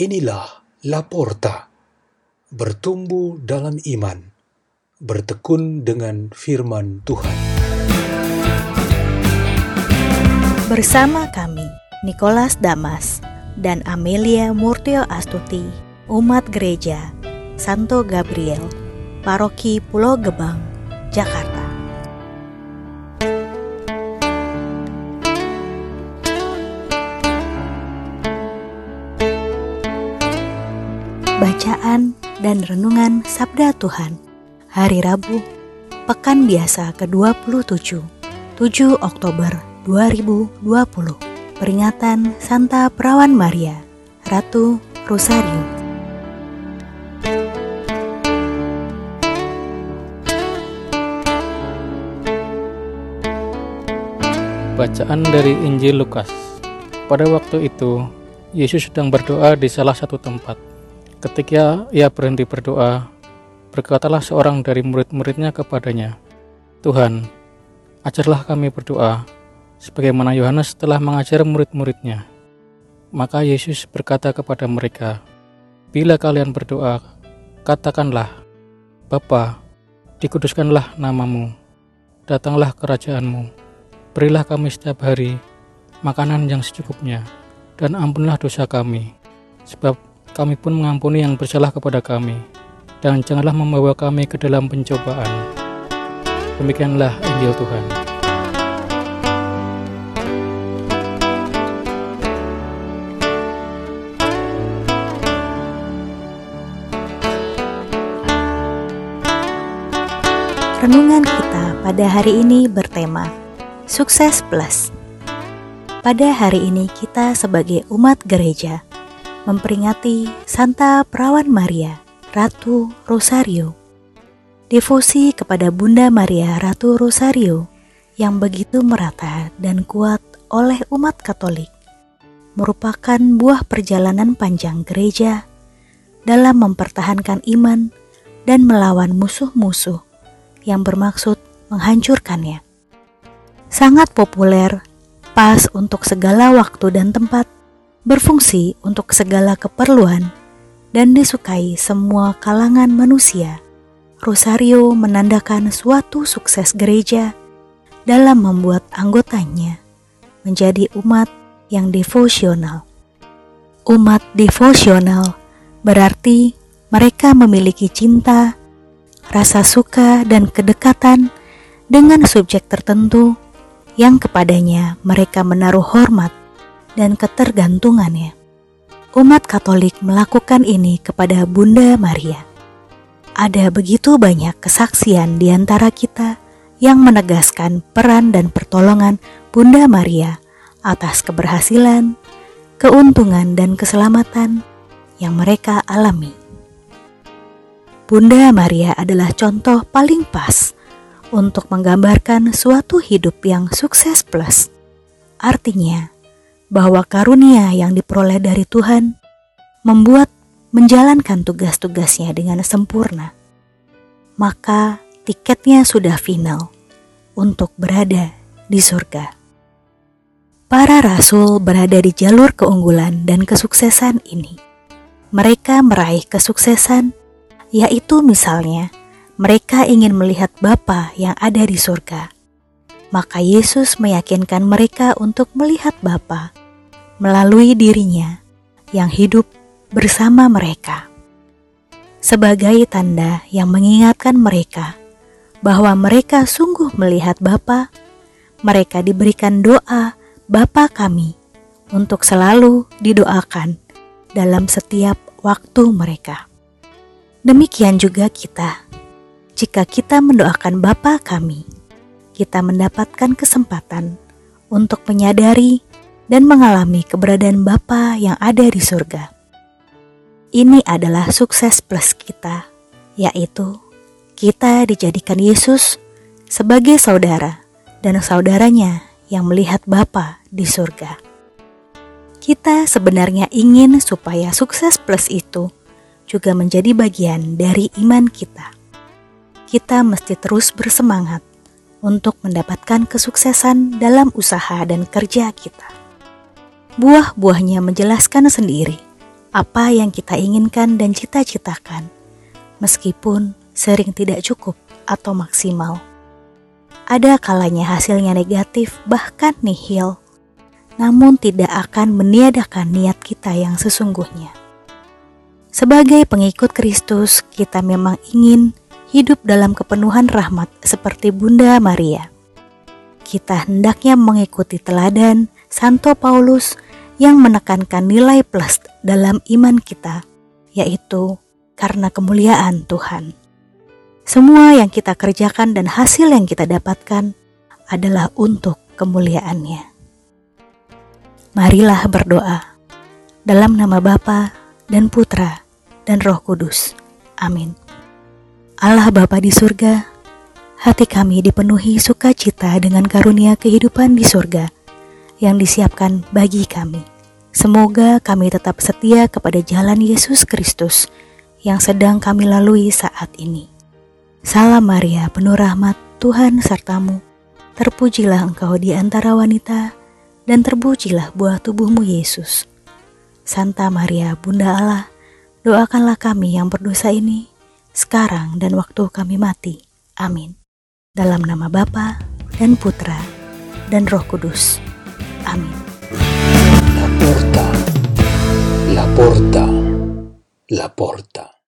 Inilah Laporta, bertumbuh dalam iman, bertekun dengan firman Tuhan. Bersama kami, Nicholas Damas dan Amelia Murtio Astuti, umat gereja Santo Gabriel, Paroki Pulau Gebang, Jakarta. Bacaan dan Renungan Sabda Tuhan. Hari Rabu, Pekan Biasa ke-27, 7 Oktober 2020 Peringatan Santa Perawan Maria, Ratu Rosario. Bacaan dari Injil Lukas. Pada waktu itu, Yesus sedang berdoa di salah satu tempat. Ketika ia berhenti berdoa, berkatalah seorang dari murid-muridnya kepadanya, Tuhan, ajarlah kami berdoa, sebagaimana Yohanes telah mengajar murid-muridnya. Maka Yesus berkata kepada mereka, Bila kalian berdoa, katakanlah, Bapa, dikuduskanlah namamu, datanglah kerajaanmu, berilah kami setiap hari makanan yang secukupnya, dan ampunlah dosa kami, sebab kami pun mengampuni yang bersalah kepada kami, dan janganlah membawa kami ke dalam pencobaan. Demikianlah Injil Tuhan. Renungan kita pada hari ini bertema Sukses Plus. Pada hari ini kita sebagai umat gereja memperingati Santa Perawan Maria, Ratu Rosario. Devosi kepada Bunda Maria Ratu Rosario yang begitu merata dan kuat oleh umat Katolik merupakan buah perjalanan panjang gereja dalam mempertahankan iman dan melawan musuh-musuh yang bermaksud menghancurkannya. Sangat populer, pas untuk segala waktu dan tempat, berfungsi untuk segala keperluan, dan disukai semua kalangan manusia. Rosario menandakan suatu sukses gereja dalam membuat anggotanya menjadi umat yang devosional. Umat devosional berarti mereka memiliki cinta, rasa suka, dan kedekatan dengan subjek tertentu yang kepadanya mereka menaruh hormat dan ketergantungannya. Umat Katolik melakukan ini kepada Bunda Maria. Ada begitu banyak kesaksian di antara kita yang menegaskan peran dan pertolongan Bunda Maria atas keberhasilan, keuntungan, dan keselamatan yang mereka alami. Bunda Maria adalah contoh paling pas untuk menggambarkan suatu hidup yang sukses plus. Artinya, bahwa karunia yang diperoleh dari Tuhan membuat menjalankan tugas-tugasnya dengan sempurna. Maka tiketnya sudah final untuk berada di surga. Para rasul berada di jalur keunggulan dan kesuksesan ini. Mereka meraih kesuksesan, yaitu misalnya mereka ingin melihat Bapa yang ada di surga. Maka Yesus meyakinkan mereka untuk melihat Bapa melalui dirinya yang hidup bersama mereka. Sebagai tanda yang mengingatkan mereka bahwa mereka sungguh melihat Bapa, mereka diberikan doa Bapa kami untuk selalu didoakan dalam setiap waktu mereka. Demikian juga kita. Jika kita mendoakan Bapa kami, kita mendapatkan kesempatan untuk menyadari dan mengalami keberadaan Bapa yang ada di surga. Ini adalah sukses plus kita, yaitu kita dijadikan Yesus sebagai saudara dan saudaranya yang melihat Bapa di surga. Kita sebenarnya ingin supaya sukses plus itu juga menjadi bagian dari iman kita. Kita mesti terus bersemangat untuk mendapatkan kesuksesan dalam usaha dan kerja kita buah-buahnya menjelaskan sendiri apa yang kita inginkan dan cita-citakan, meskipun sering tidak cukup atau maksimal. Ada kalanya hasilnya negatif, bahkan nihil, namun tidak akan meniadakan niat kita yang sesungguhnya. Sebagai pengikut Kristus, kita memang ingin hidup dalam kepenuhan rahmat seperti Bunda Maria. Kita hendaknya mengikuti teladan Santo Paulus yang menekankan nilai plus dalam iman kita, yaitu karena kemuliaan Tuhan. Semua yang kita kerjakan dan hasil yang kita dapatkan adalah untuk kemuliaannya. Marilah berdoa dalam nama Bapa dan Putra dan Roh Kudus. Amin. Allah Bapa di surga, hati kami dipenuhi sukacita dengan karunia kehidupan di surga yang disiapkan bagi kami. Semoga kami tetap setia kepada jalan Yesus Kristus yang sedang kami lalui saat ini. Salam Maria, penuh rahmat, Tuhan sertamu. Terpujilah engkau di antara wanita, dan terpujilah buah tubuhmu Yesus. Santa Maria, Bunda Allah, doakanlah kami yang berdosa ini, sekarang dan waktu kami mati. Amin. Dalam nama Bapa dan Putra dan Roh Kudus. Amin. La porta, la porta, la porta.